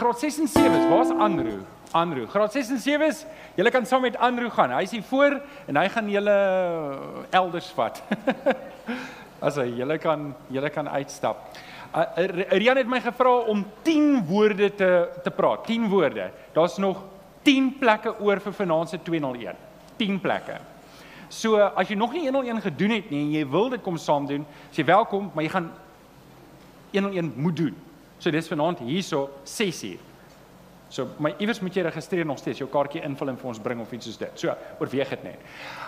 Graad 6 en 7, waar's Andrew? Andrew. Graad 6 en 7, julle kan saam met Andrew gaan. Hy's hier voor en hy gaan julle elders vat. As hy julle kan julle kan uitstap. Uh, Rian het my gevra om 10 woorde te te praat. 10 woorde. Daar's nog 10 plekke oor vir vanaand se 201. 10 plekke. So as jy nog nie 101 gedoen het nie en jy wil dit kom saam doen, sê welkom, maar jy gaan 101 moet doen. So dis vanaand hierso 6uur. So my iewers moet jy registreer nog steeds, jou kaartjie invul en vir ons bring of iets soos dit. So oorweeg dit net.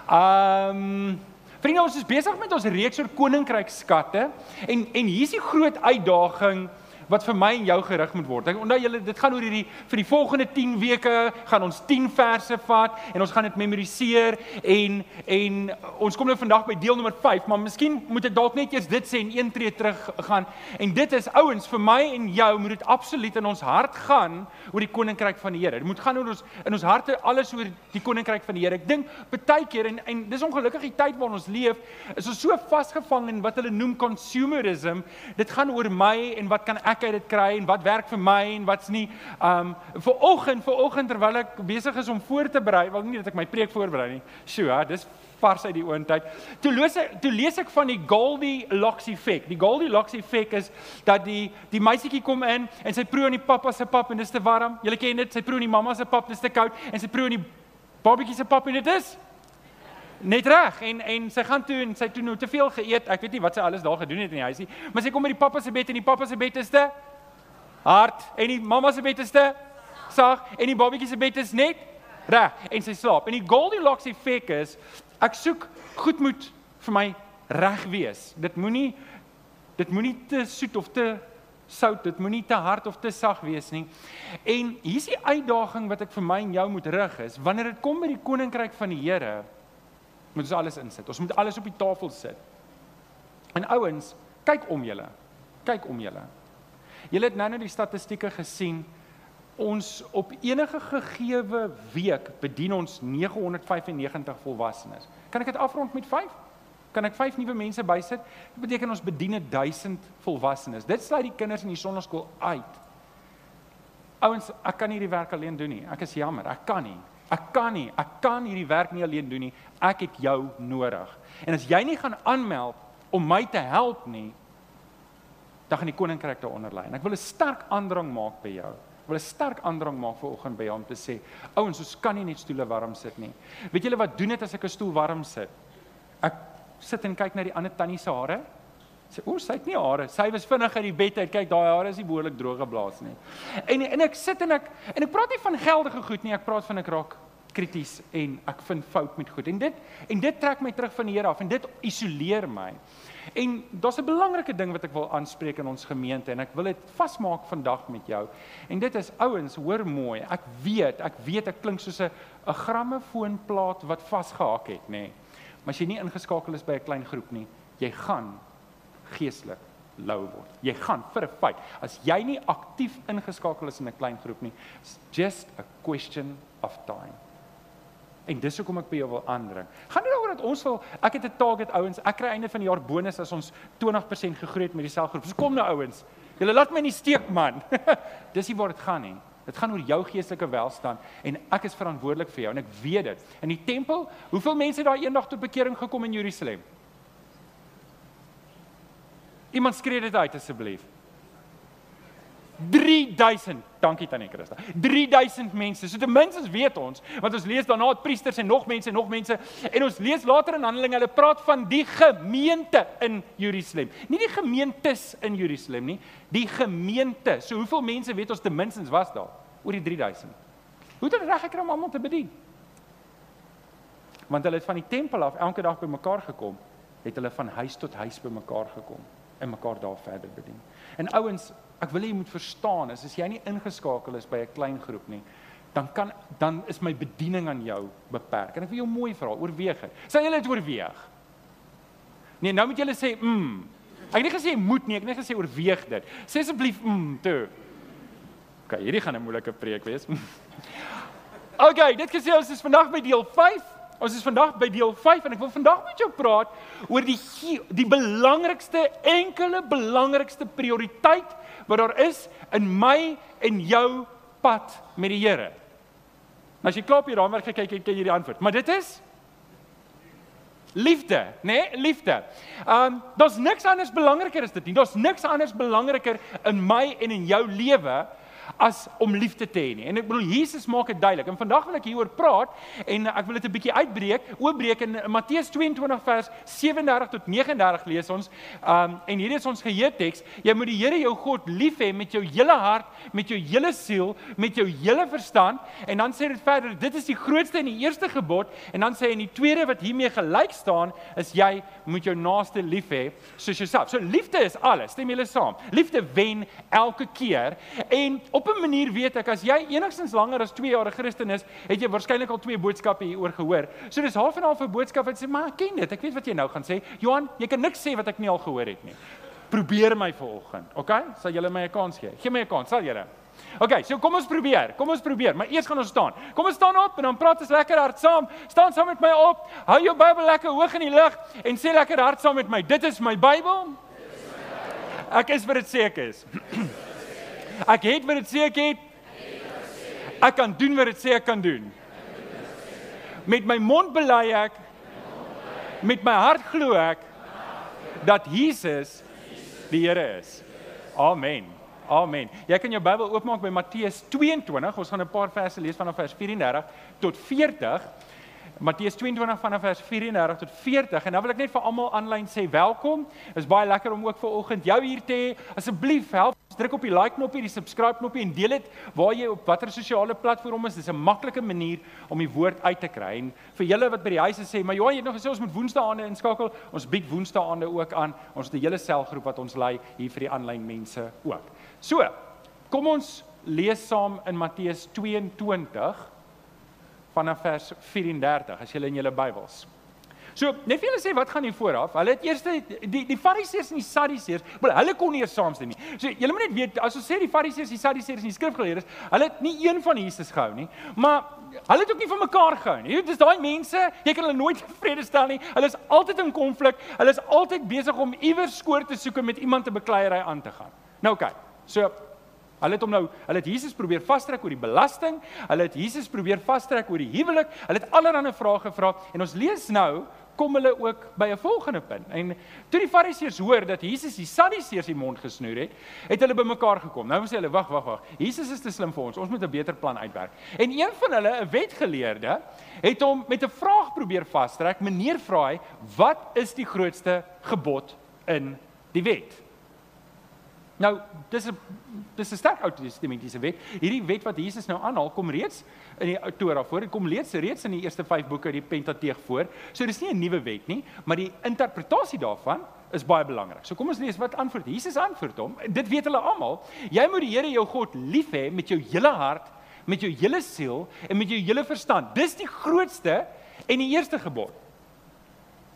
Um vriende, ons is besig met ons reeks oor koninkryk skatte en en hier's die groot uitdaging wat vir my en jou gerig moet word. Ek onthou julle dit gaan oor hierdie vir die volgende 10 weke gaan ons 10 verse vat en ons gaan dit memoriseer en en ons kom nou vandag by deel nommer 5, maar miskien moet ek dalk net eers dit sê en een tree terug gaan. En dit is ouens vir my en jou moet dit absoluut in ons hart gaan oor die koninkryk van die Here. Dit moet gaan oor ons in ons harte alles oor die koninkryk van die Here. Ek dink baie keer en en dis ongelukkig die tyd waarin ons leef, is ons so vasgevang in wat hulle noem consumerism. Dit gaan oor my en wat kan ek uit dit kry en wat werk vir my en wat's nie. Um vir oggend, vir oggend terwyl ek besig is om voor te berei, wil nie dat ek my preek voorberei nie. Sjoe, ja, dis vars uit die oondtyd. Toe lees ek toe lees ek van die Goldilocks effek. Die Goldilocks effek is dat die die meisietjie kom in en sy proe aan die pappa se pap en dit is te warm. Julle ken dit, sy proe aan die mamma se pap, dit is te koud en sy proe aan die babatjie se pap en dit is net reg en en sy gaan toe en sy toe nou te veel geëet. Ek weet nie wat sy alles daar gedoen het in die huisie, maar sy kom by die pappa se bed en die pappa se bed is te hard en die mamma se bed is te sag en die babatjie se bed is net reg en sy slaap. En die Goldilocks effek is ek soek goed moet vir my reg wees. Dit moenie dit moenie te soet of te sout, dit moenie te hard of te sag wees nie. En hier's die uitdaging wat ek vir my en jou moet rig is wanneer dit kom by die koninkryk van die Here moet ons alles insit. Ons moet alles op die tafel sit. En ouens, kyk om julle. Kyk om julle. Julle het nou net die statistieke gesien. Ons op enige gegeewe week bedien ons 995 volwassenes. Kan ek dit afrond met 5? Kan ek 5 nuwe mense bysit? Dit beteken ons bedien 1000 volwassenes. Dit sluit die kinders in die sonnaskool uit. Ouens, ek kan nie hierdie werk alleen doen nie. Ek is jammer, ek kan nie. Ek kan nie, ek kan hierdie werk nie alleen doen nie. Ek het jou nodig. En as jy nie gaan aanmeld om my te help nie, dan gaan die koninkryk daaronder lê. En ek wil 'n sterk aandrang maak by jou. Ek wil 'n sterk aandrang maak vir oggend by jou om te sê, ouens, ons kan nie net stoele warm sit nie. Weet julle wat doen dit as ek 'n stoel warm sit? Ek sit en kyk na die ander tannie se hare. Sê, "O, sy het nie hare. Sy was vinnig uit die bed uit. Kyk, daai hare is nie behoorlik droog geblaas nie." En en ek sit en ek en ek praat nie van geldige goed nie, ek praat van ek raak krities en ek vind fout met goed. En dit en dit trek my terug van die Here af en dit isoleer my. En daar's 'n belangrike ding wat ek wil aanspreek in ons gemeente en ek wil dit vasmaak vandag met jou. En dit is ouens, hoor mooi. Ek weet, ek weet ek klink soos 'n 'n grammofoonplaat wat vasgehak het, nê. Nee. Maar as jy nie ingeskakel is by 'n klein groep nie, jy gaan geestelik lou word. Jy gaan vir 'n feit. As jy nie aktief ingeskakel is in 'n klein groep nie, just a question of time. En dis hoekom ek by jou wil aandring. Gaan nie daaroor dat ons wil ek het 'n target ouens, ek kry einde van die jaar bonus as ons 20% gegroei het met die selgroep. So kom nou ouens. Julle laat my nie steek man. dis nie waar dit gaan nie. Dit gaan oor jou geestelike welstand en ek is verantwoordelik vir jou en ek weet dit. In die tempel, hoeveel mense het daar eendag tot bekering gekom in Jerusalem? Iemand skree dit uit asseblief. 3000. Dankie tannie Christa. 3000 mense. So ten minste weet ons, want ons lees daarna het priesters en nog mense en nog mense en ons lees later in Handelinge hulle praat van die gemeente in Jerusalem. Nie die gemeentes in Jerusalem nie, die gemeente. So hoeveel mense weet ons ten minste was daar? Oor die 3000. Hoe het hulle reg gekry om almal te bedien? Want hulle het van die tempel af elke dag bymekaar gekom, het hulle van huis tot huis bymekaar gekom en mekaar daar verder bedien. En ouens, ek wil hê jy moet verstaan, as jy nie ingeskakel is by 'n klein groep nie, dan kan dan is my bediening aan jou beperk. En ek wil jou mooi vra, oorweeg dit. Sal jy dit oorweeg? Nee, nou moet jy sê, "Mm." Ek het nie gesê moet nie, ek het net gesê oorweeg dit. Sê asseblief, "Mm," toe. OK, hierdie gaan 'n moeilike preek wees. OK, dit gesê ons is vandag by deel 5 Ons is vandag by deel 5 en ek wil vandag met jou praat oor die die belangrikste enkele belangrikste prioriteit wat daar is in my en jou pad met die Here. Nou as jy klaar op die raamwerk kyk, kyk jy die antwoord. Maar dit is liefde, né? Nee? Liefde. Um daar's niks anders belangriker as dit nie. Daar's niks anders belangriker in my en in jou lewe as om liefde te hê nie. En ek bedoel Jesus maak dit duidelik. En vandag wil ek hieroor praat en ek wil dit 'n bietjie uitbreek. Oopbreek in Matteus 22 vers 37 tot 39 lees ons. Um en hierdie is ons geheue teks. Jy moet die Here jou God lief hê met jou hele hart, met jou hele siel, met jou hele verstand. En dan sê dit verder, dit is die grootste en die eerste gebod. En dan sê hy in die tweede wat hiermee gelyk staan, is jy moet jou naaste lief hê soos jouself. So liefde is alles. Stem julle saam? Liefde wen elke keer. En op 'n manier weet ek as jy enigstens langer as 2 jaar 'n Christen is, het jy waarskynlik al twee boodskappe hieroor gehoor. So dis half en half 'n boodskap wat sê, "Maar ek ken dit. Ek weet wat jy nou gaan sê." Johan, jy kan niks sê wat ek nie al gehoor het nie. Probeer my vanoggend. Okay? Sal julle my 'n kans gee? Gee my 'n kans, sal julle? Okay, so kom ons probeer. Kom ons probeer, maar eers gaan ons staan. Kom ons staan op en dan praat ons lekker hard saam. Staan saam met my op. Hou jou Bybel lekker hoog in die lug en sê lekker hard saam met my. Dit is my Bybel. Ek is vir dit ek is. Ek het wat dit sê ek het. Ek kan doen wat dit sê ek kan doen. Met my mond bely ek met my hart glo ek dat Jesus die Here is. Amen. Amen. Jy kan jou Bybel oopmaak by Matteus 22. Ons gaan 'n paar verse lees vanaf vers 34 tot 40. Matteus 22 vanaf vers 34 tot 40 en dan wil ek net vir almal aanlyn sê welkom. Dit is baie lekker om ook vir oggend jou hier te hê. Asseblief help druk op die like knoppie, die subscribe knoppie en deel dit waar jy op watter sosiale platform is. Dis 'n maklike manier om die woord uit te kry. En vir julle wat by die huise sê, maar Johan, jy het nog gesê ons moet woensdaande inskakel. Ons bied woensdaande ook aan. Ons het 'n hele selgroep wat ons lei hier vir die aanlyn mense ook. So, kom ons lees saam in Matteus 22 vanaf vers 34 as jy in julle Bybels. So, net vir julle sê wat gaan hier vooraf? Hulle het eers die die Fariseërs en die Sadduseërs, maar hulle kon nie eers saamstem nie. So, julle moet net weet as ons sê die Fariseërs, die Sadduseërs en die skrifgeleerdes, hulle het nie een van Jesus gehou nie, maar hulle het ook nie van mekaar gehou nie. Dit is daai mense, jy kan hulle nooit vrede stel nie. Hulle is altyd in konflik. Hulle is altyd besig om iewers skoor te soek en met iemand te bekleierery aan te gaan. Nou oké. Okay, so Hulle het hom nou, hulle het Jesus probeer vastrek oor die belasting, hulle het Jesus probeer vastrek oor die huwelik, hulle het allerlei vrae gevra en ons lees nou kom hulle ook by 'n volgende punt. En toe die Fariseërs hoor dat Jesus die Sadduseërs die mond gesnoer het, het hulle bymekaar gekom. Nou sê hulle, "Wag, wag, wag. Jesus is te slim vir ons. Ons moet 'n beter plan uitwerk." En een van hulle, 'n wetgeleerde, het hom met 'n vraag probeer vastrek. Meneer vra hy, "Wat is die grootste gebod in die wet?" Nou, dis 'n dis 'n sterk Ou Testamentiese wet. Hierdie wet wat Jesus nou aanhaal, kom reeds in die Torah voor. Dit kom reeds reeds in die eerste 5 boeke die Pentateeg voor. So dis nie 'n nuwe wet nie, maar die interpretasie daarvan is baie belangrik. So kom ons lees wat antwoord Jesus antwoord hom. Dit weet hulle almal. Jy moet die Here jou God lief hê met jou hele hart, met jou hele siel en met jou hele verstand. Dis die grootste en die eerste gebod.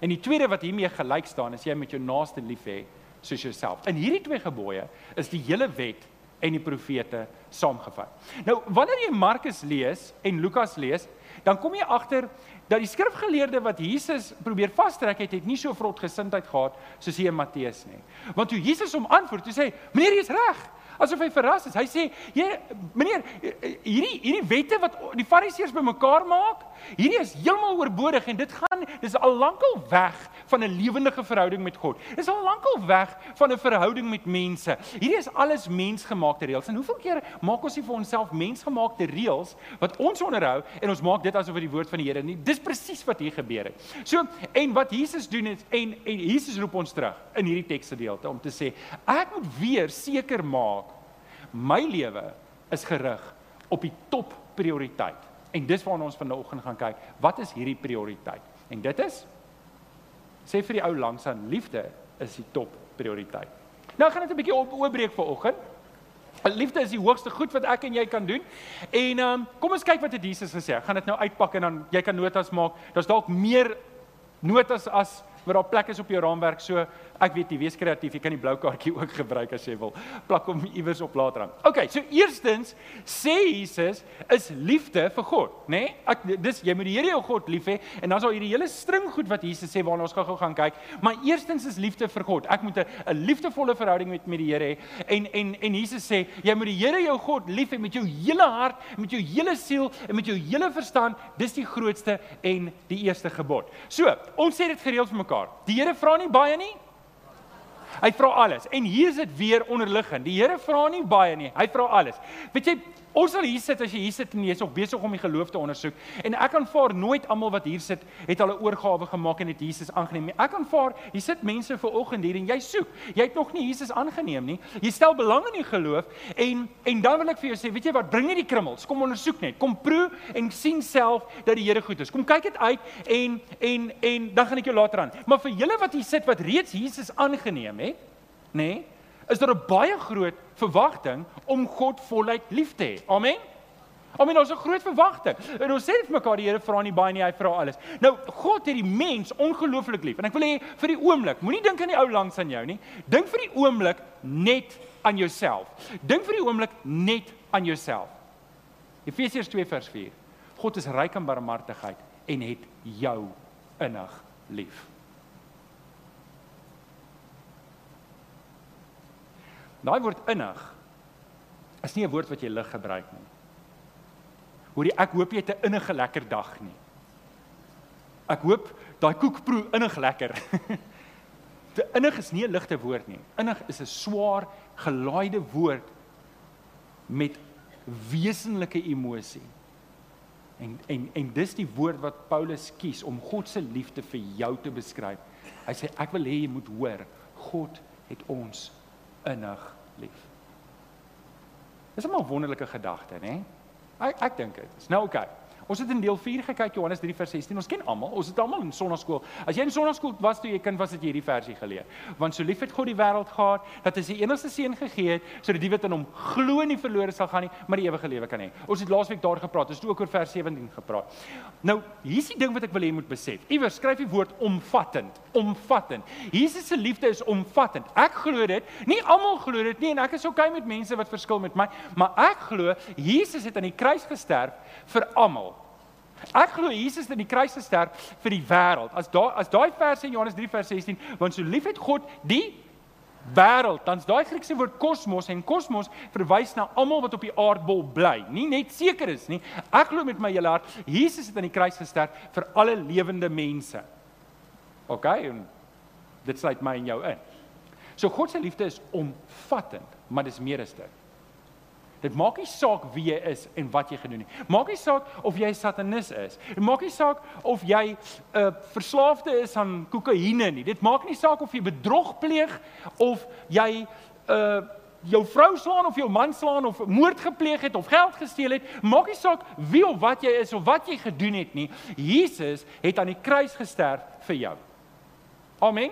En die tweede wat hiermee gelyk staan is jy moet jou naaste lief hê soos jouself. In hierdie twee gebooie is die hele wet en die profete saamgevat. Nou, wanneer jy Markus lees en Lukas lees, dan kom jy agter dat die skrifgeleerde wat Jesus probeer vastrek het, het nie so vrot gesindheid gehad soos hier in Matteus nie. Want toe Jesus hom antwoord, toe sê hy: "Meneer, jy's reg." Asof hy verras is. Hy sê: "Jy meneer, hierdie hierdie wette wat die Fariseërs bymekaar maak, hierdie is heeltemal oorbodig en dit gaan dis al lankal weg van 'n lewendige verhouding met God. Dis al lankal weg van 'n verhouding met mense. Hierdie is alles mensgemaakte reëls. En hoeveel keer maak ons nie vir onsself mensgemaakte reëls wat ons onderhou en ons maak dit asof dit die woord van die Here nie. Dis presies wat hier gebeur het. So en wat Jesus doen is en en Jesus roep ons terug in hierdie teksgedeelte om te sê ek moet weer seker maak my lewe is gerig op die top prioriteit. En dis waarna ons vanoggend gaan kyk. Wat is hierdie prioriteit? En dit is sê vir die ou langs aan liefde is die top prioriteit. Nou gaan dit 'n bietjie op oopbreek vir oggend. Liefde is die hoogste goed wat ek en jy kan doen. En ehm um, kom ons kyk wat het Jesus gesê. Ek gaan dit nou uitpak en dan jy kan notas maak. Daar's dalk meer notas as wat daar plek is op jou raamwerk. So Ek weet jy wees kreatief, jy kan die blou kaartjie ook gebruik as jy wil. Plak hom iewers op later aan. Okay, so eerstens sê Jesus is liefde vir God, né? Nee? Ek dis jy moet die Here jou God lief hê en dan is daar hierdie hele string goed wat Jesus sê waarna ons gou-gou gaan kyk. Maar eerstens is liefde vir God. Ek moet 'n liefdevolle verhouding met met die Here hê en en en Jesus sê jy moet die Here jou God lief hê met jou hele hart, met jou hele siel en met jou hele verstand. Dis die grootste en die eerste gebod. So, ons sê dit gereeld vir mekaar. Die Here vra nie baie nie, Hy vra alles. En hier is dit weer onderliggend. Die Here vra nie baie nie. Hy vra alles. Weet jy, Ons sal hier sit as jy hier sit en jy's nog besig om die geloof te ondersoek. En ek aanvaar nooit almal wat hier sit het al 'n oorgawe gemaak en het Jesus aangeneem nie. Ek aanvaar hier sit mense ver oggend hier en jy soek. Jy het nog nie Jesus aangeneem nie. Jy stel belang in die geloof en en dan wil ek vir jou sê, weet jy wat, bring net die krummels. Kom ondersoek net. Kom proe en sien self dat die Here goed is. Kom kyk dit uit en en en dan gaan ek jou later aan. Maar vir julle wat hier sit wat reeds Jesus aangeneem het, nê? Nee, is daar 'n baie groot verwagting om God voluit lief te hê. Amen. Amen. Ons het 'n groot verwagting. En ons sê vir mekaar die Here vra nie baie nie, hy vra alles. Nou, God het die mens ongelooflik lief. En ek wil hê vir die oomblik, moenie dink aan die ou langs aan jou nie. Dink vir die oomblik net aan jouself. Dink vir die oomblik net aan jouself. Efesiërs 2 vers 4. God is ryk aan barmhartigheid en het jou innig lief. Daai woord innig is nie 'n woord wat jy lig gebruik nie. Hoorie, ek hoop jy het 'n innige lekker dag nie. Ek hoop daai koek proe innig lekker. Te innig is nie 'n ligte woord nie. Innig is 'n swaar gelaaide woord met wesenlike emosie. En en en dis die woord wat Paulus kies om God se liefde vir jou te beskryf. Hy sê ek wil hê jy moet hoor, God het ons innig lief. Dis 'n maar wonderlike gedagte, né? Ek ek dink dit is. Nou oké. Okay. Ons het in deel 4 gekyk Johannes 3 vers 16. Ons ken almal. Ons het almal in sonnaskool. As jy in sonnaskool was toe jy kind was, het jy hierdie versie geleer. Want so lief het God die wêreld gehad dat hy sy enigste seun gegee het sodat die wat in hom glo nie verlore sal gaan nie, maar die ewige lewe kan hê. Ons het laasweek daar gepraat. Ons het ook oor vers 17 gepraat. Nou, hier's die ding wat ek wil hê jy moet besef. Iewers skryf die woord omvattend, omvattend. Jesus se liefde is omvattend. Ek glo dit. Nie almal glo dit nie en ek is okay met mense wat verskil met my, maar ek glo Jesus het aan die kruis gesterf vir almal. Ek glo Jesus het aan die kruis gesterf vir die wêreld. As daai as daai vers in Johannes 3 vers 16, want so lief het God die wêreld, dan's daai Griekse woord kosmos en kosmos verwys na almal wat op die aardbol bly, nie net seker is nie. Ek glo met my hele hart Jesus het aan die kruis gesterf vir alle lewende mense. OK, en dit sluit my en jou in. So God se liefde is omvattend, maar dis meer as dit. Dit maak nie saak wie jy is en wat jy gedoen het. Maak nie saak of jy 'n satanis is. Dit maak nie saak of jy 'n uh, verslaafde is aan kokaine nie. Dit maak nie saak of jy bedrog pleeg of jy 'n uh, jou vrou slaan of jou man slaan of moord gepleeg het of geld gesteel het, maak nie saak wie of wat jy is of wat jy gedoen het nie. Jesus het aan die kruis gesterf vir jou. Amen.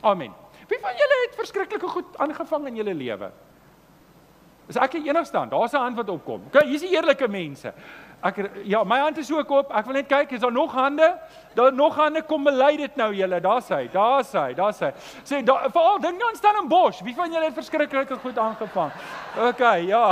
Amen. Wie van julle het verskriklike goed aangevang in julle lewe? Is ek die enigste dan? Daar's 'n hand wat opkom. OK, hier's die eerlike mense. Ek ja, my hand is ook op. Ek wil net kyk, is daar nog hande? Daar nog hande kom bely dit nou julle. Daar's hy. Daar's hy. Daar's hy. Sê daar veral dink aan Stellenbosch. Wie van julle het verskriklike goed aangevang? OK, ja.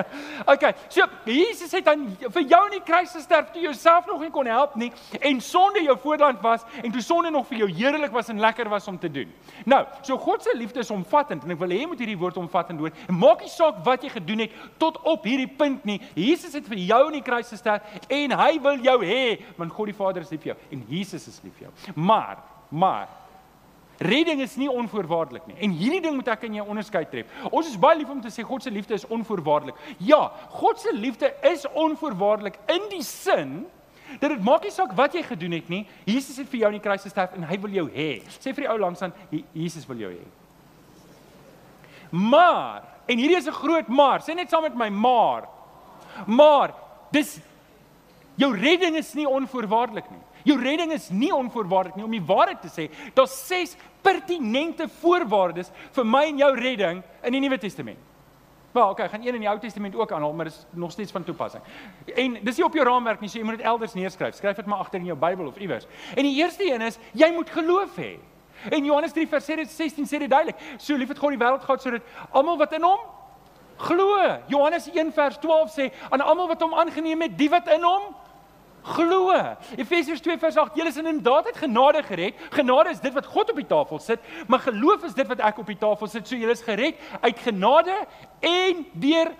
OK. So Jesus het dan vir jou in die kruis gesterf toe jouself nog nie kon help nie en sonde jou voorland was en toe sonde nog vir jou heerlik was en lekker was om te doen. Nou, so God se liefde is omvattend en ek wil hê jy moet hierdie woord omvattend hoor. Maak nie saak wat jy gedoen het tot op hierdie punt nie. Jesus het vir jou in die kruis gesterf en hy wil jou hê want God die Vader is lief vir jou en Jesus is lief vir jou. Maar, maar redding is nie onvoorwaardelik nie. En hierdie ding moet ek in jou onderskeid tref. Ons is baie lief om te sê God se liefde is onvoorwaardelik. Ja, God se liefde is onvoorwaardelik in die sin dat dit maak nie saak wat jy gedoen het nie. Jesus het vir jou in die kruis gesterf en hy wil jou hê. Sê vir die ou langs aan, Jesus wil jou hê. Maar, en hierdie is 'n groot maar. Sê net saam met my maar. Maar dis jou redding is nie onvoorwaardelik nie. Jou redding is nie onvoorwaardelik nie om die waarheid te sê. Daar's ses pertinente voorwaardes vir my en jou redding in die Nuwe Testament. Maar okay, gaan een in die Ou Testament ook aanhaal, maar dis nog steeds van toepassing. En dis nie op jou raamwerk nie, so jy moet dit elders neerskryf. Skryf dit maar agter in jou Bybel of iewers. En die eerste een is jy moet geloof hê. En Johannes 3 vers 16 sê dit duidelik. So lief het God die wêreld gehad sodat almal wat in hom glo. Johannes 1 vers 12 sê aan almal wat hom aangeneem het, die wat in hom glo. Efesiërs 2 vers 8, julle is inderdaad uit genade gered. Genade is dit wat God op die tafel sit, maar geloof is dit wat ek op die tafel sit. So julle is gered uit genade en deur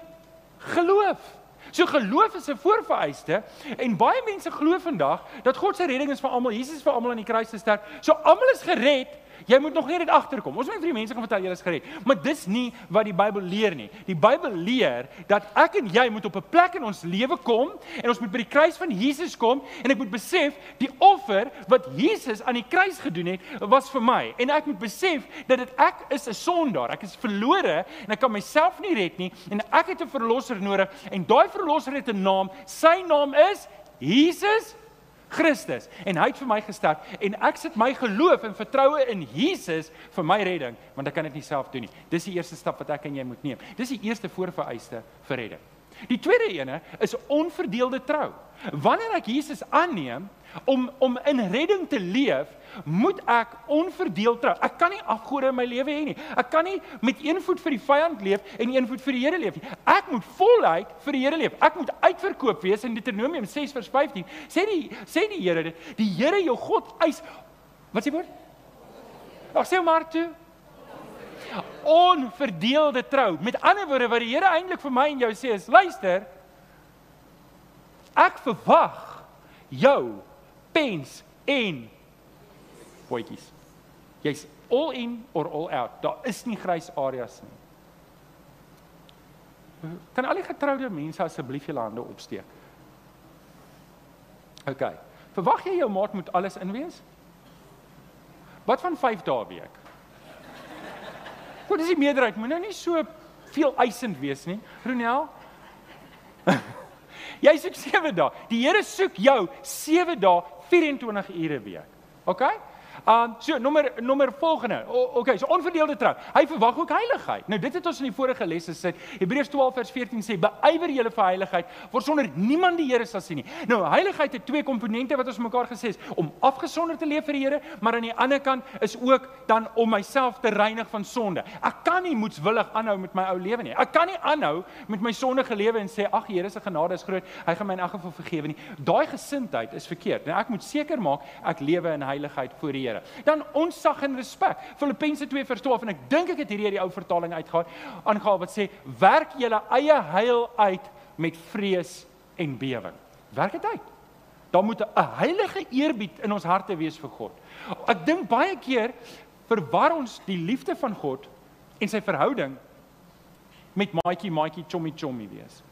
geloof. So geloof is 'n voorvereiste en baie mense glo vandag dat God se redding is vir almal. Jesus vir almal aan die kruis gesterf. So almal is gered Jy moet nog net dit agterkom. Ons moet vir die mense gaan vertel jy is gered. Maar dis nie wat die Bybel leer nie. Die Bybel leer dat ek en jy moet op 'n plek in ons lewe kom en ons moet by die kruis van Jesus kom en ek moet besef die offer wat Jesus aan die kruis gedoen het was vir my en ek moet besef dat dit ek is 'n sondaar. Ek is verlore en ek kan myself nie red nie en ek het 'n verlosser nodig en daai verlosser het 'n naam. Sy naam is Jesus Christus en hy het vir my gesterf en ek sit my geloof en vertroue in Jesus vir my redding want ek kan dit nie self doen nie. Dis die eerste stap wat ek en jy moet neem. Dis die eerste voorvereiste vir redding. Die tweede ene is onverdeelde trou. Wanneer ek Jesus aanneem om om in redding te leef, moet ek onverdeeld trou. Ek kan nie afgode in my lewe hê nie. Ek kan nie met een voet vir die vyand leef en een voet vir die Here leef nie. Ek moet voluit vir die Here leef. Ek moet uitverkoop wees in Deuteronomium 6 vers 15. Sê die sê die Here dit. Die Here jou God eis Wat sê woord? Ag sê maar toe onverdeelde trou. Met ander woorde wat die Here eintlik vir my en jou sê is luister ek verwag jou pens en potjies. Jy's all in or all out. Daar is nie grys areas nie. Kan al die getroude mense asseblief julle hande opsteek? OK. Verwag jy jou maat moet alles inwees? Wat van 5 dae week? Wat is die meerderheid? Moet nou nie so veel eisend wees nie. Ronel. Jy soek 7 dae. Die Here soek jou 7 dae 24 ure 'n week. OK? Um so nommer nommer volgende. O, okay, so onverdeelde trou. Hy verwag ook heiligheid. Nou dit het ons in die vorige lesse sê. Hebreërs 12 vers 14 sê: "Beywer julle vir heiligheid, voor sonder niemand die Here sal sien nie." Nou heiligheid het twee komponente wat ons mekaar gesê het, om afgesonder te leef vir die Here, maar aan die ander kant is ook dan om myself te reinig van sonde. Ek kan nie moetswillig aanhou met my ou lewe nie. Ek kan nie aanhou met my sondige lewe en sê: "Ag, Here se genade is groot. Hy gaan my in elk geval vergewe nie." Daai gesindheid is verkeerd. Nou ek moet seker maak ek lewe in heiligheid voor die Here. Dan ontzag en respek. Filippense 2:12 en ek dink ek het hierdie die ou vertaling uitgehaal. Aangehaal wat sê werk julle eie heil uit met vrees en bewering. Werk dit uit. Daar moet 'n heilige eerbied in ons harte wees vir God. Ek dink baie keer verwar ons die liefde van God en sy verhouding met maatjie maatjie chommy chommy wees.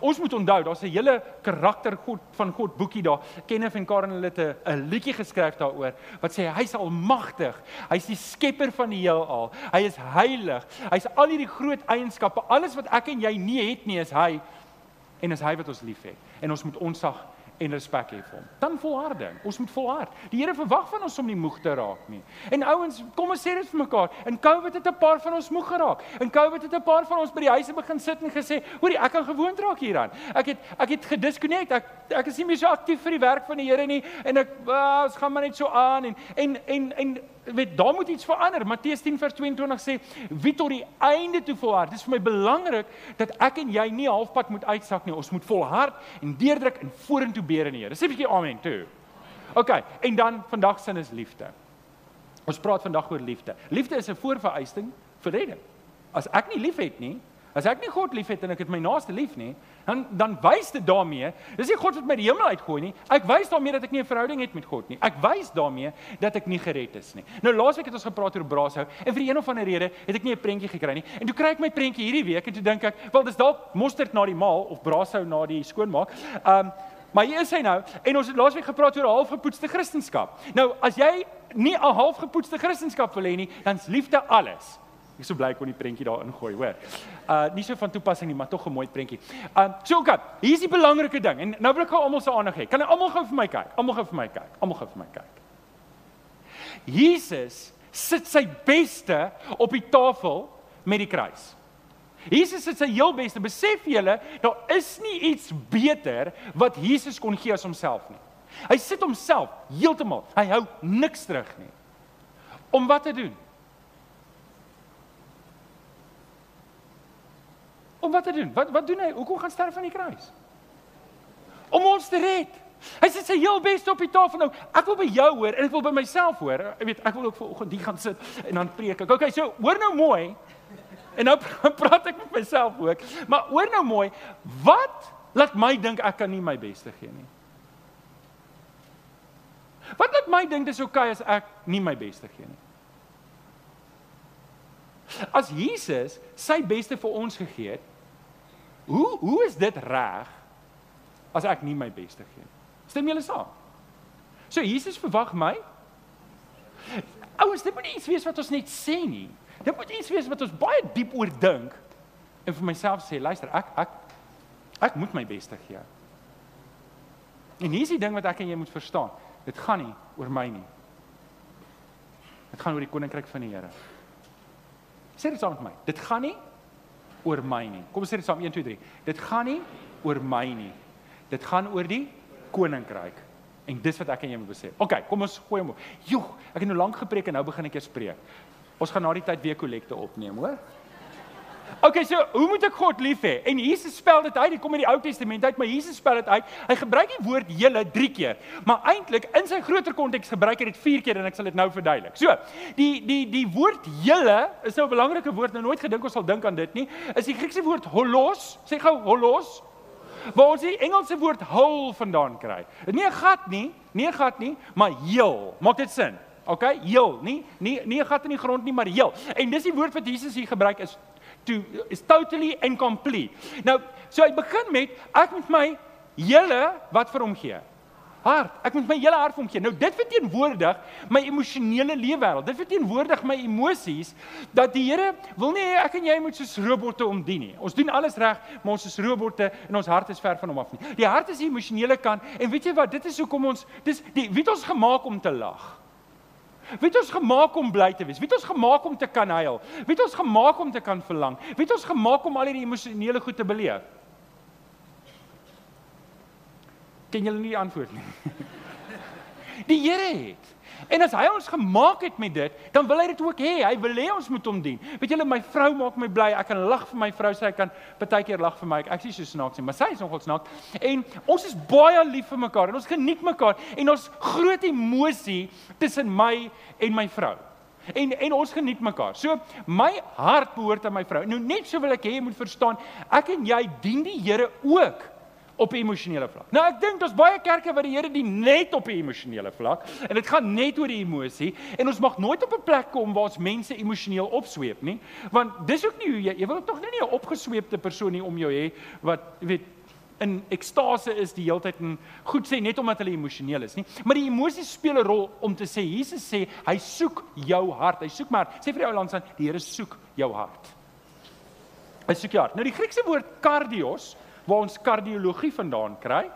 Ons moet onthou, daar's 'n hele karakter God van God boekie daar. Kenneth en Karen het 'n liedjie geskryf daaroor wat sê hy's almagtig. Hy's die skepper van die heelal. Hy is heilig. Hy's al hierdie groot eienskappe. Alles wat ek en jy nie het nie, is hy en is hy wat ons liefhet. En ons moet onsag en respek hê vir hom. Dan volharding. Ons moet volhard. Die Here verwag van ons om nie moeg te raak nie. En ouens, kom ons sê dit vir mekaar. In COVID het 'n paar van ons moeg geraak. In COVID het 'n paar van ons by die huise begin sit en gesê, "Hoorie, ek kan gewoond raak hieraan. Ek het ek het gedisconnect. Ek ek is nie meer so aktief vir die werk van die Here nie en ek uh, ons gaan maar net so aan en en en en weet daar moet iets verander. Matteus 10 vers 22 sê wie tot die einde toe volhard. Dit is vir my belangrik dat ek en jy nie halfpad moet uitsak nie. Ons moet volhard en deurdruk en vorentoe beer in die Here. Sê 'n bietjie amen toe. OK, en dan vandag sin is liefde. Ons praat vandag oor liefde. Liefde is 'n voorvereisting vir redding. As ek nie liefhet nie, as ek nie God liefhet en ek het my naaste lief nie, dan dan wys dit daarmee, dis nie God wat my die hemel uitgooi nie. Ek wys daarmee dat ek nie 'n verhouding het met God nie. Ek wys daarmee dat ek nie gered is nie. Nou laasweek het ons gepraat oor brashou en vir een of ander rede het ek nie 'n prentjie gekry nie. En toe kry ek my prentjie hierdie week en toe dink ek, wel dis dalk mosterd na die maal of brashou na die skoonmaak. Um Maar hier is hy nou en ons het laasweek gepraat oor halfgepoetste Christendom. Nou as jy nie 'n halfgepoetste Christendom wil hê nie, dan's liefde alles. Ek so bly kon die prentjie daar ingooi, hoor. Uh nie so van toepassing nie, maar tog 'n mooi prentjie. Um so okay, hier's die belangrike ding en nou wil ek gou almal se aandag hê. Kan almal gou vir my kyk? Almal gou vir my kyk. Almal gou vir my kyk. Jesus sit sy beste op die tafel met die kruis. Jesus sit sy heel beste. Besef julle, daar is nie iets beter wat Jesus kon gee as homself nie. Hy sit homself heeltemal. Hy hou niks terug nie Om wat te doen? Om wat te doen? Wat wat doen hy? Hoekom gaan sterf aan die kruis? Om ons te red. Hy sê sy heel beste op die tafel nou. Ek wil by jou hoor en ek wil by myself hoor. Ek weet ek wil ook vanoggend hier gaan sit en dan preek ek. Okay, so hoor nou mooi. En nou praat ek met myself ook. Maar hoor nou mooi, wat laat my dink ek kan nie my beste gee nie? Wat laat my dink dis oukei okay as ek nie my beste gee nie? As Jesus sy beste vir ons gegee het, hoe hoe is dit reg as ek nie my beste gee nie? Stem julle saam? So Jesus verwag my. Ouers, dit moet iets wees wat ons net sê nie. Dit moet iets wees wat ons baie diep oor dink en vir myself sê, luister, ek ek ek moet my beste gee. En hier is die ding wat ek en jy moet verstaan. Dit gaan nie oor my nie. Dit gaan oor die koninkryk van die Here. Sê dit saam met my. Dit gaan nie oor my nie. Kom ons sê dit saam 1 2 3. Dit gaan nie oor my nie. Dit gaan oor die koninkryk. En dis wat ek en jy moet besef. OK, kom ons gooi hom op. Joeg, ek het nou lank gepreek en nou begin ek eers spreek. Ons gaan na die tyd weer kollekte opneem, hoor? OK, so hoe moet ek God lief hê? En Jesus spel dit uit. Dit kom uit die Ou Testament uit, maar Jesus spel dit uit. Hy gebruik die woord julle 3 keer, maar eintlik in sy groter konteks gebruik hy dit 4 keer en ek sal dit nou verduidelik. So, die die die woord julle is nou 'n belangrike woord. Nou nooit gedink ons sal dink aan dit nie. Is die Griekse woord holos. Sê gou holos waar ons die Engelse woord hole vandaan kry. Nie 'n gat nie, nie 'n gat nie, maar heel. Maak dit sin? OK, heel, nie nie nie gat in die grond nie, maar heel. En dis die woord wat Jesus hier gebruik is to is totally and complete. Nou, so hy begin met ek moet my hele wat vir hom gee hart. Ek moet my hele hart vir hom gee. Nou dit verteenwoordig my emosionele leefwêreld. Dit verteenwoordig my emosies dat die Here wil nie ek en jy moet soos robotte omdien nie. Ons doen alles reg, maar ons is robotte en ons hart is ver van hom af nie. Die hart is die emosionele kant en weet jy wat? Dit is hoekom ons dis die wie het ons gemaak om te lag. Wie het ons gemaak om bly te wees? Wie het ons gemaak om te kan huil? Wie het ons gemaak om te kan verlang? Wie het ons gemaak om al hierdie emosionele goed te beleef? ken julle nie die antwoord nie. Die Here het. En as hy ons gemaak het met dit, dan wil hy dit ook hê. Hy wil hê ons moet hom dien. Weet julle, my vrou maak my bly. Ek kan lag vir my vrou, sy kan baie keer lag vir my. Ek sê so snaaks nie, maar sy is nogal snaaks. En ons is baie lief vir mekaar en ons geniet mekaar en ons groot emosie tussen my en my vrou. En en ons geniet mekaar. So my hart behoort aan my vrou. Nou net so wil ek hê jy moet verstaan, ek en jy dien die Here ook op 'n emosionele vlak. Nou ek dink daar's baie kerke wat die Here dien net op 'n emosionele vlak en dit gaan net oor die emosie en ons mag nooit op 'n plek kom waar ons mense emosioneel opsweep nie, want dis ook nie hoe jy jy wil tog nie 'n opgesweepte persoon nie om jou hê wat jy weet in ekstase is die heeltyd en goed sê net omdat hulle emosioneel is nie, maar die emosies speel 'n rol om te sê Jesus sê hy soek jou hart. Hy soek maar sê vir die ou lands aan die Here soek jou hart. Hy soek jou hart. Nou die Griekse woord kardios waar ons kardiologie vandaan kry.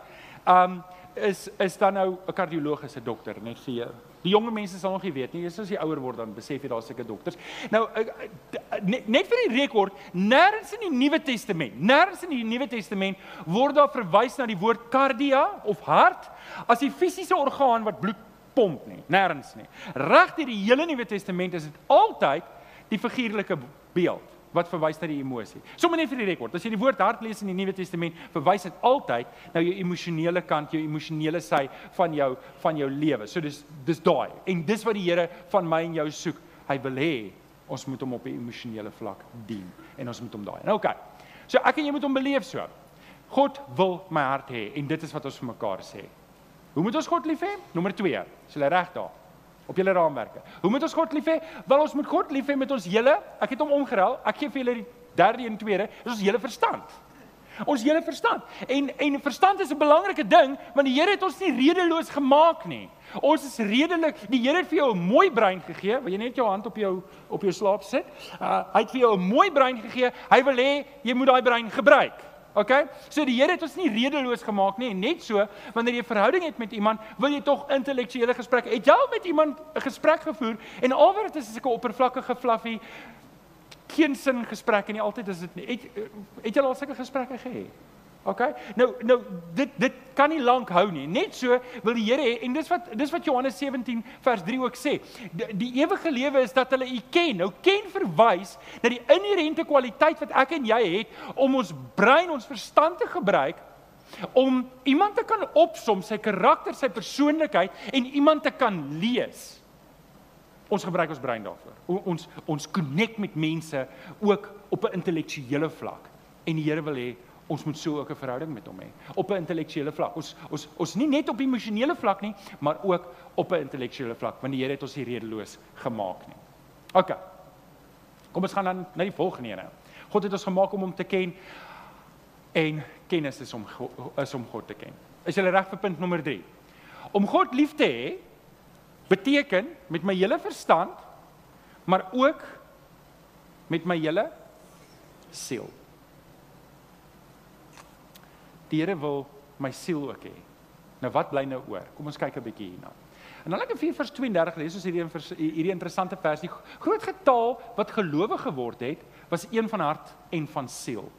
Um is is dan nou 'n kardioloog is 'n dokter net vir jou. Die jonger mense sal nog nie weet nie, as jy ouer word dan besef jy daar's seker dokters. Nou eh, net, net vir die rekord, nêrens in die Nuwe Testament, nêrens in die Nuwe Testament word daar verwys na die woord kardia of hart as die fisiese orgaan wat bloed pomp nie, nêrens nie. Reg deur die hele Nuwe Testament is dit altyd die figuurlike beeld wat verwys na die emosie. Sommige net vir die rekord. As jy die woord hart lees in die Nuwe Testament, verwys dit altyd na jou emosionele kant, jou emosionele sy van jou van jou lewe. So dis dis daai. En dis wat die Here van my en jou soek. Hy wil hê ons moet hom op 'n emosionele vlak dien en ons moet hom daai. Nou. Okay. So ek en jy moet hom beleef so. God wil my hart hê en dit is wat ons vir mekaar sê. Hoe moet ons God lief hê? Nommer 2. Is jy reg daar? Op julle raamwerke. Hoe moet ons God lief hê? Wel ons moet God lief hê met ons hele, ek het hom omgeruil. Ek gee vir julle die derde en tweede, is ons hele verstand. Ons hele verstand. En en verstand is 'n belangrike ding want die Here het ons nie redeloos gemaak nie. Ons is redelik. Die Here het vir jou 'n mooi brein gegee. Wil jy net jou hand op jou op jou slaap sit? Uh, hy het vir jou 'n mooi brein gegee. Hy wil hê jy moet daai brein gebruik. OK? So die Here het ons nie redeloos gemaak nie net so wanneer jy 'n verhouding het met iemand, wil jy tog intellektuele gesprekke. Het jy al met iemand 'n gesprek gevoer en alwaar dit is 'n oppervlakkige fluffy geen sin gesprek en nie altyd is dit nie. Het het jy al sulke gesprekke gehad? OK? Nou nou dit dit kan nie lank hou nie. Net so wil die Here hê en dis wat dis wat Johannes 17 vers 3 ook sê. Die, die ewige lewe is dat hulle U ken. Nou ken verwys na die inherente kwaliteit wat ek en jy het om ons brein, ons verstand te gebruik om iemand te kan opsom, sy karakter, sy persoonlikheid en iemand te kan lees. Ons gebruik ons brein daarvoor. O, ons ons connect met mense ook op 'n intellektuele vlak. En die Here wil hê ons moet so ook 'n verhouding met hom hê op 'n intellektuele vlak. Ons ons ons nie net op emosionele vlak nie, maar ook op 'n intellektuele vlak, want die Here het ons nie redeloos gemaak nie. OK. Kom ons gaan dan na die volgende een. God het ons gemaak om hom te ken en kennis is om is om God te ken. Is jy reg vir punt nommer 3? Om God lief te hê beteken met my hele verstand maar ook met my hele siel. Die Here wil my siel ook hê. Nou wat bly nou oor? Kom ons kyk 'n bietjie hierna. En dan in 4 vers 32 lees ons hierdie hierdie interessante vers. Die groot getal wat gelowe geword het, was een van hart en van siel.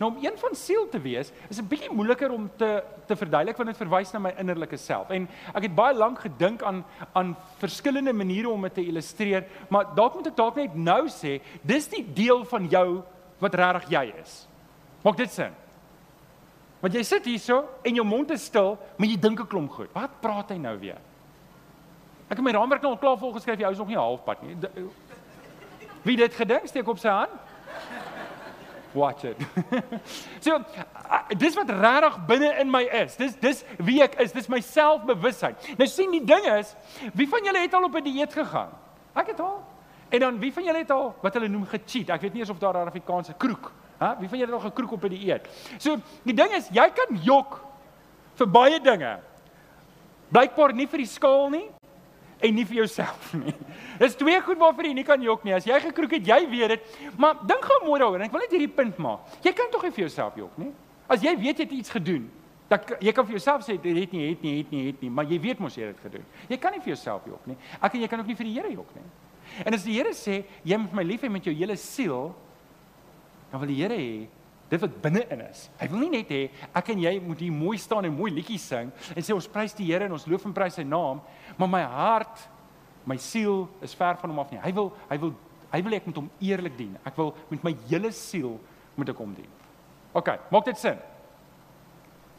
Nou om een van siel te wees, is 'n bietjie moeiliker om te te verduidelik want dit verwys na my innerlike self. En ek het baie lank gedink aan aan verskillende maniere om dit te illustreer, maar dalk moet ek dalk net nou sê, dis die deel van jou wat regtig jy is. Maak dit sin? Want jy sit hierso en jou mond is stil, maar jy dink 'n klomp goed. Wat praat hy nou weer? Ek het my raamwerk nou al klaar volgeskryf, jy is nog nie halfpad nie. Wie dit gedink steek op sy hand? Watch it. so, dis wat regtig binne in my is. Dis dis wie ek is. Dis my selfbewustheid. Nou sien die ding is, wie van julle het al op 'n dieet gegaan? Ek het al. En dan wie van julle het al wat hulle noem gecheat? Ek weet nie eens of daar 'n Afrikaanse kroek Hæ? Wie van julle het nog 'n kroek op by die eet? So, die ding is, jy kan jok vir baie dinge. Blykbaar nie vir die skaal nie en nie vir jouself nie. Dis twee goed waarvoor jy nie kan jok nie. As jy gekroek het, jy weet dit. Maar dink gou mooi daaroor. Ek wil net hierdie punt maak. Jy kan tog nie vir jouself jok nie. As jy weet jy het iets gedoen, dat jy kan vir jouself sê dit het nie, het nie, het nie, het nie, maar jy weet mos jy het dit gedoen. Jy kan nie vir jouself jok nie. Ek en jy kan ook nie vir die Here jok nie. En as die Here sê jy moet my lief hê met jou hele siel, dan wil die Here hê dit wat binne in is. Hy wil nie net hê ek en jy moet hier mooi staan en mooi liedjies sing en sê ons prys die Here en ons loof en prys sy naam, maar my hart, my siel is ver van hom af nie. Hy wil hy wil hy wil ek moet hom eerlik dien. Ek wil met my hele siel moet ek hom dien. OK, maak dit sin?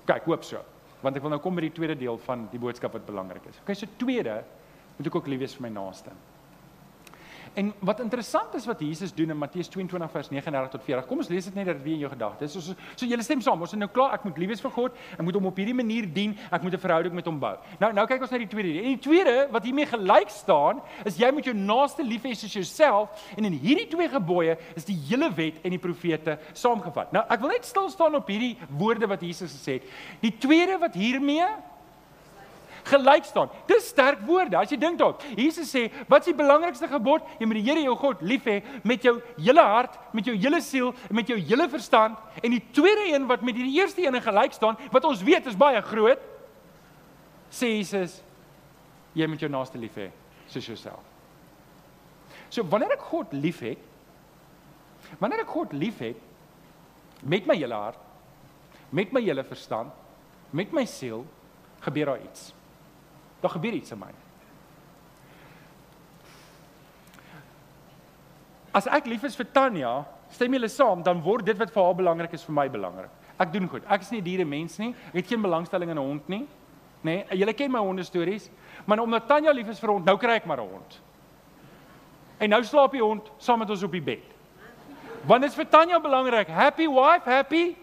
Kyk, hoop so. Want ek wil nou kom by die tweede deel van die boodskap wat belangrik is. OK, so tweede moet ek ook lief wees vir my naaste. En wat interessant is wat Jesus doen in Matteus 22 vers 39 tot 40. Kom ons lees dit net dat weer in jou gedagtes. So so julle stem saam. Ons is nou klaar. Ek moet lief wees vir God. Ek moet hom op hierdie manier dien. Ek moet 'n verhouding met hom bou. Nou nou kyk ons na die tweede. En die tweede wat hiermee gelyk staan, is jy moet jou naaste lief hê soos jouself. En in hierdie twee gebooie is die hele wet en die profete saamgevat. Nou ek wil net stil staan op hierdie woorde wat Jesus gesê het. Die tweede wat hiermee gelyk staan. Dis sterk woorde. As jy dink daarop. Jesus sê, wat is die belangrikste gebod? Jy moet die Here jou God lief hê met jou hele hart, met jou hele siel en met jou hele verstand. En die tweede een wat met die eerste een gelyk staan, wat ons weet is baie groot, sê Jesus, jy moet jou naaste lief hê soos jouself. So wanneer ek God liefhet, wanneer ek God liefhet met my hele hart, met my hele verstand, met my siel, gebeur daar iets. Daar gebeur iets in my. As ek lief is vir Tanya, stem julle saam, dan word dit wat vir haar belangrik is vir my belangrik. Ek doen goed. Ek is nie 'n diere mens nie. Ek het geen belangstelling in 'n hond nie. Nê? Nee, julle ken my honde stories. Maar omdat Tanya lief is vir hond, nou kry ek maar 'n hond. En nou slaap die hond saam met ons op die bed. Want dit is vir Tanya belangrik. Happy wife, happy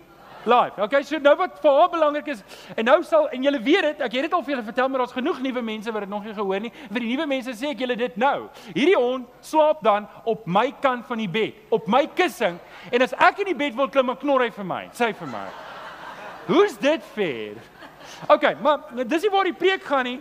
life. Okay, so nou wat vir haar belangrik is en nou sal en julle weet dit, ek het dit al vir julle vertel, maar daar's genoeg nuwe mense wat dit nog nie gehoor nie. Vir die nuwe mense sê ek julle dit nou. Hierdie hond slaap dan op my kant van die bed, op my kussing en as ek in die bed wil klim, dan knor hy vir my. Sê vir my. Hoe's dit fair? Okay, maar dis nie waar die preek gaan nie.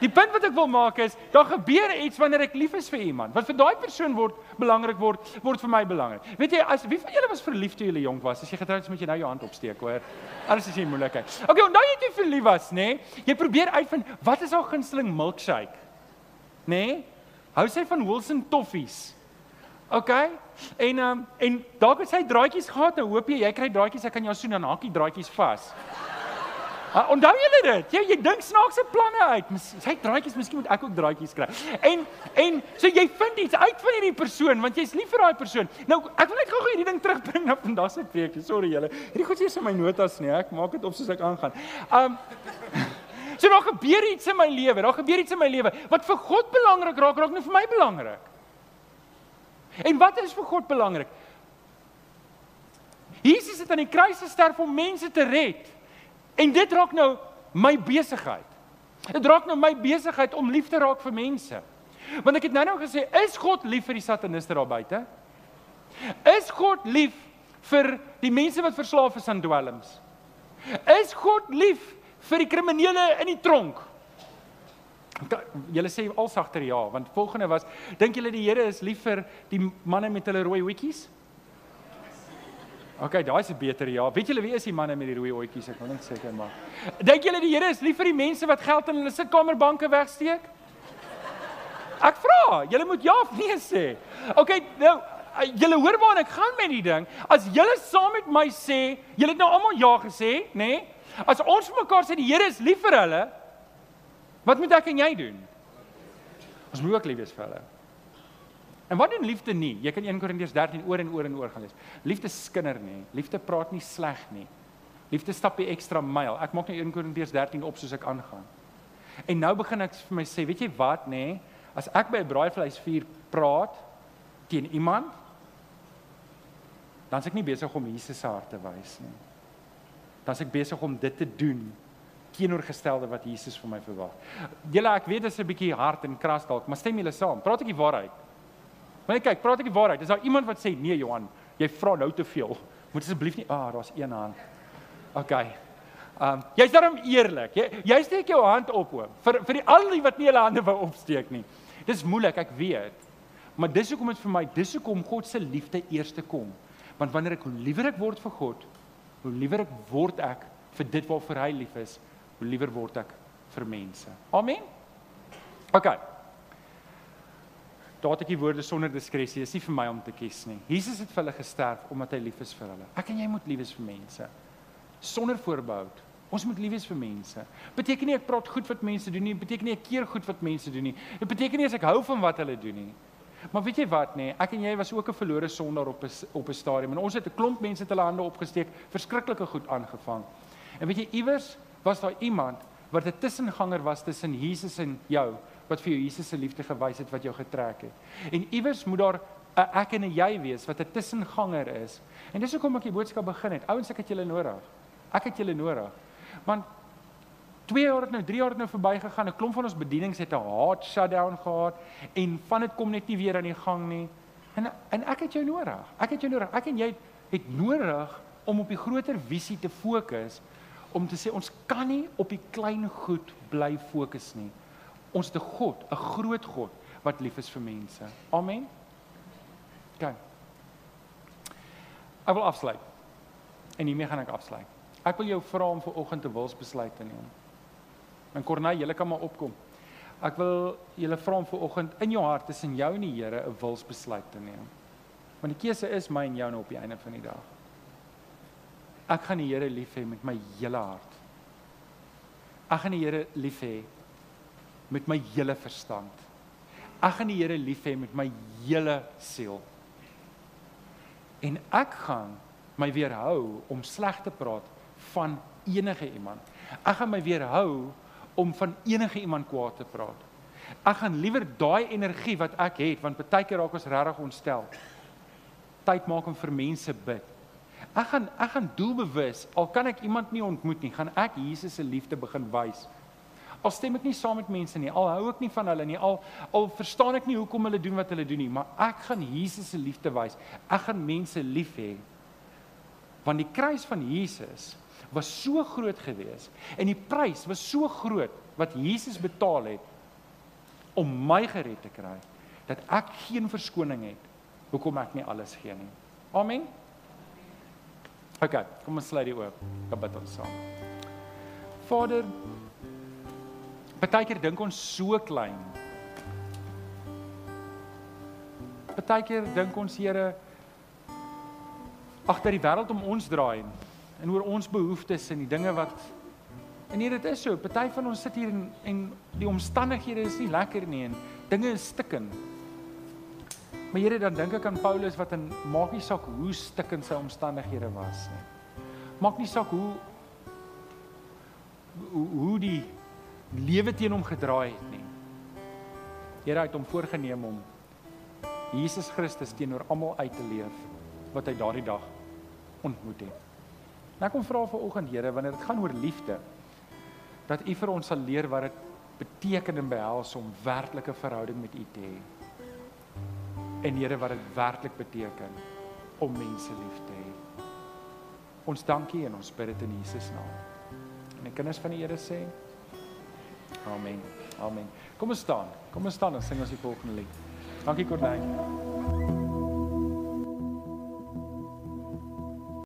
Die punt wat ek wil maak is, daar gebeur iets wanneer ek lief is vir iemand. Wat vir daai persoon word belangrik word, word vir my belangrik. Weet jy, as wie van julle was verlief toe jy jonk was? As jy getroud is, moet jy nou jou hand opsteek, hoor. Alles is nie moeilikheid. Okay, onthou jy toe verlief was, nê? Nee? Jy probeer uitvind wat is haar gunsteling milkshake? Nê? Nee? Hou sy van Wilson Toffees? OK? En ehm um, en dalk het sy draadjies gehad. Nou hoop jy jy kry draadjies, ek kan jou soen en hakkie draadjies vas. Uh, onthou julle dit? Jy jy dink snaakse planne uit. Sy draadjies, miskien moet ek ook draadjies kry. En en so jy vind iets uit van hierdie persoon want jy's lief vir daai persoon. Nou ek wil net gou-gou hierdie ding terugbring na vandag se preek. Sorry julle. Hierdie goed is in my notas nie. Ek maak dit op soos ek aangaan. Um So daar gebeur iets in my lewe. Daar gebeur iets in my lewe wat vir God belangrik raak, raak nie vir my belangrik. En wat is vir God belangrik? Jesus het aan die kruis gesterf om mense te red. En dit raak nou my besigheid. Dit raak nou my besigheid om lief te raak vir mense. Want ek het nou-nou gesê, is God lief vir die sataniste daar buite? Is God lief vir die mense wat verslaaf is aan dwelms? Is God lief vir die kriminele in die tronk? Julle sê alsagter ja, want volgende was, dink julle die Here is lief vir die manne met hulle rooi hoetjies? OK, daai is 'n beter ja. Weet julle wie is die manne met die rooi ootjies? Ek wil net seker maak. Dink julle die Here is lief vir die mense wat geld in hulle sitkamerbanke wegsteek? Ek vra, julle moet ja of nee sê. OK, nou julle hoor waar ek gaan met die ding. As julle saam met my sê, julle het nou almal ja gesê, nê? Nee? As ons vir mekaar sê die Here is lief vir hulle, wat moet ek en jy doen? Ons moet ook lief wees vir hulle. En wat doen liefde nie? Jy kan 1 Korintiërs 13 oor en oor en oor gaan lees. Liefde skinder nie. Liefde praat nie sleg nie. Liefde stap die ekstra myl. Ek maak nou 1 Korintiërs 13 op soos ek aangaan. En nou begin ek vir my sê, weet jy wat nê? As ek by 'n braaivleisvuur praat teen iemand, dan is ek nie besig om Jesus se hart te wys nie. Dan is ek besig om dit te doen teenoorgestelde wat Jesus vir my verwag. Julle ek weet dit is 'n bietjie hard en kras dalk, maar stem julle saam. Praat ek die waarheid? Maar net kyk, praat ek die waarheid. Is daar iemand wat sê nee Johan, jy vra nou te veel. Moet asseblief nie. Ah, daar's een hand. OK. Ehm um, jy's daarom eerlik. Jy jy steek jou hand op hoor. Vir vir die al die wat nie hulle hande wou opsteek nie. Dis moeilik, ek weet. Maar dis hoekom dit vir my, dis hoekom God se liefde eerste kom. Want wanneer ek hoe liewer ek word vir God, hoe liewer ek word ek vir dit waarvoor hy lief is, hoe liewer word ek vir mense. Amen. OK. Daar het ek die woorde sonder diskresie. Dis nie vir my om te kies nie. Jesus het vir hulle gesterf omdat hy lief is vir hulle. Ek en jy moet lief wees vir mense sonder voorbehou. Ons moet lief wees vir mense. Beteken nie ek praat goed wat mense doen nie, beteken nie ek keer goed wat mense doen nie. Dit beteken nie as ek hou van wat hulle doen nie. Maar weet jy wat nê, ek en jy was ook 'n verlore sondaar op 'n op 'n stadium en ons het 'n klomp mense te hulle hande opgesteek, verskriklike goed aangevang. En weet jy iewers was daar iemand wat 'n tussenganger was tussen Jesus en jou wat vir jou Jesus se liefde gewys het wat jou getrek het. En iewers moet daar 'n ek en 'n jy wees wat 'n tussenganger is. En dis hoekom ek die boodskap begin het. Ouens, ek het julle nodig. Ek het julle nodig. Want 2 jaar het nou 3 jaar het nou verbygegaan. 'n Klomp van ons bedienings het 'n hard shutdown gehad en van dit kom net nie weer aan die gang nie. En en ek het jou nodig. Ek het jou nodig. Ek en jy het nodig om op die groter visie te fokus om te sê ons kan nie op die klein goed bly fokus nie. Ons het 'n God, 'n groot God wat lief is vir mense. Amen. OK. Ek wil afsluit. En hiermee gaan ek afsluit. Ek wil jou vra om vir oggend 'n wilsbesluit te neem. En Corneil, jy kan maar opkom. Ek wil julle vra om vir oggend in jou hart tussen jou en die Here 'n wilsbesluit te neem. Want die keuse is my en jou nou op die einde van die dag. Ek gaan die Here lief hê met my hele hart. Ek gaan die Here lief hê met my hele verstand. Ek gaan die Here lief hê met my hele siel. En ek gaan my weerhou om sleg te praat van enige iemand. Ek gaan my weerhou om van enige iemand kwaad te praat. Ek gaan liewer daai energie wat ek het want baie keer raak ons regtig ontstel. Tyd maak om vir mense bid. Ek gaan ek gaan doelbewus al kan ek iemand nie ontmoet nie, gaan ek Jesus se liefde begin wys. Al stem ek nie saam met mense nie, al hou ek nie van hulle nie, al al verstaan ek nie hoekom hulle doen wat hulle doen nie, maar ek gaan Jesus se liefde wys. Ek gaan mense lief hê. Want die kruis van Jesus was so groot geweest en die prys was so groot wat Jesus betaal het om my gered te kry dat ek geen verskoning het hoekom ek nie alles gee nie. Amen. OK, kom ons sluit die oop. Kom bid ons saam. Vader, Partykeer dink ons so klein. Partykeer dink ons Here ag dat die wêreld om ons draai en oor ons behoeftes en die dinge wat En hier dit is so, party van ons sit hier en en die omstandighede is nie lekker nie en dinge is stikkend. Maar Here dan dink ek aan Paulus wat in maak nie saak hoe stikkend sy omstandighede was nie. Maak nie saak hoe hoe, hoe die lewe teen hom gedraai het nie. Here het hom voorgenem om Jesus Christus teenoor almal uit te leef wat hy daardie dag ontmoet het. Nou kom vra vir oggend Here wanneer dit gaan oor liefde dat U vir ons sal leer wat dit beteken en behels om werklike verhouding met U te hê. En Here wat dit werklik beteken om mense lief te hê. Ons dankie en ons bid dit in Jesus naam. En die kinders van die Here sê Amen. Amen. Kom ons staan. Kom ons staan en sing ons die volgende lied. Dankie Corneille.